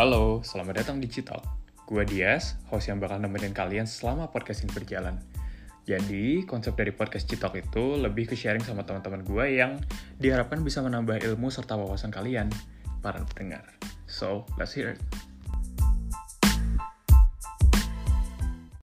Halo, selamat datang di Citalk. Gue Dias, host yang bakal nemenin kalian selama podcast ini berjalan. Jadi, konsep dari podcast Citalk itu lebih ke sharing sama teman-teman gue yang diharapkan bisa menambah ilmu serta wawasan kalian, para pendengar. So, let's hear it.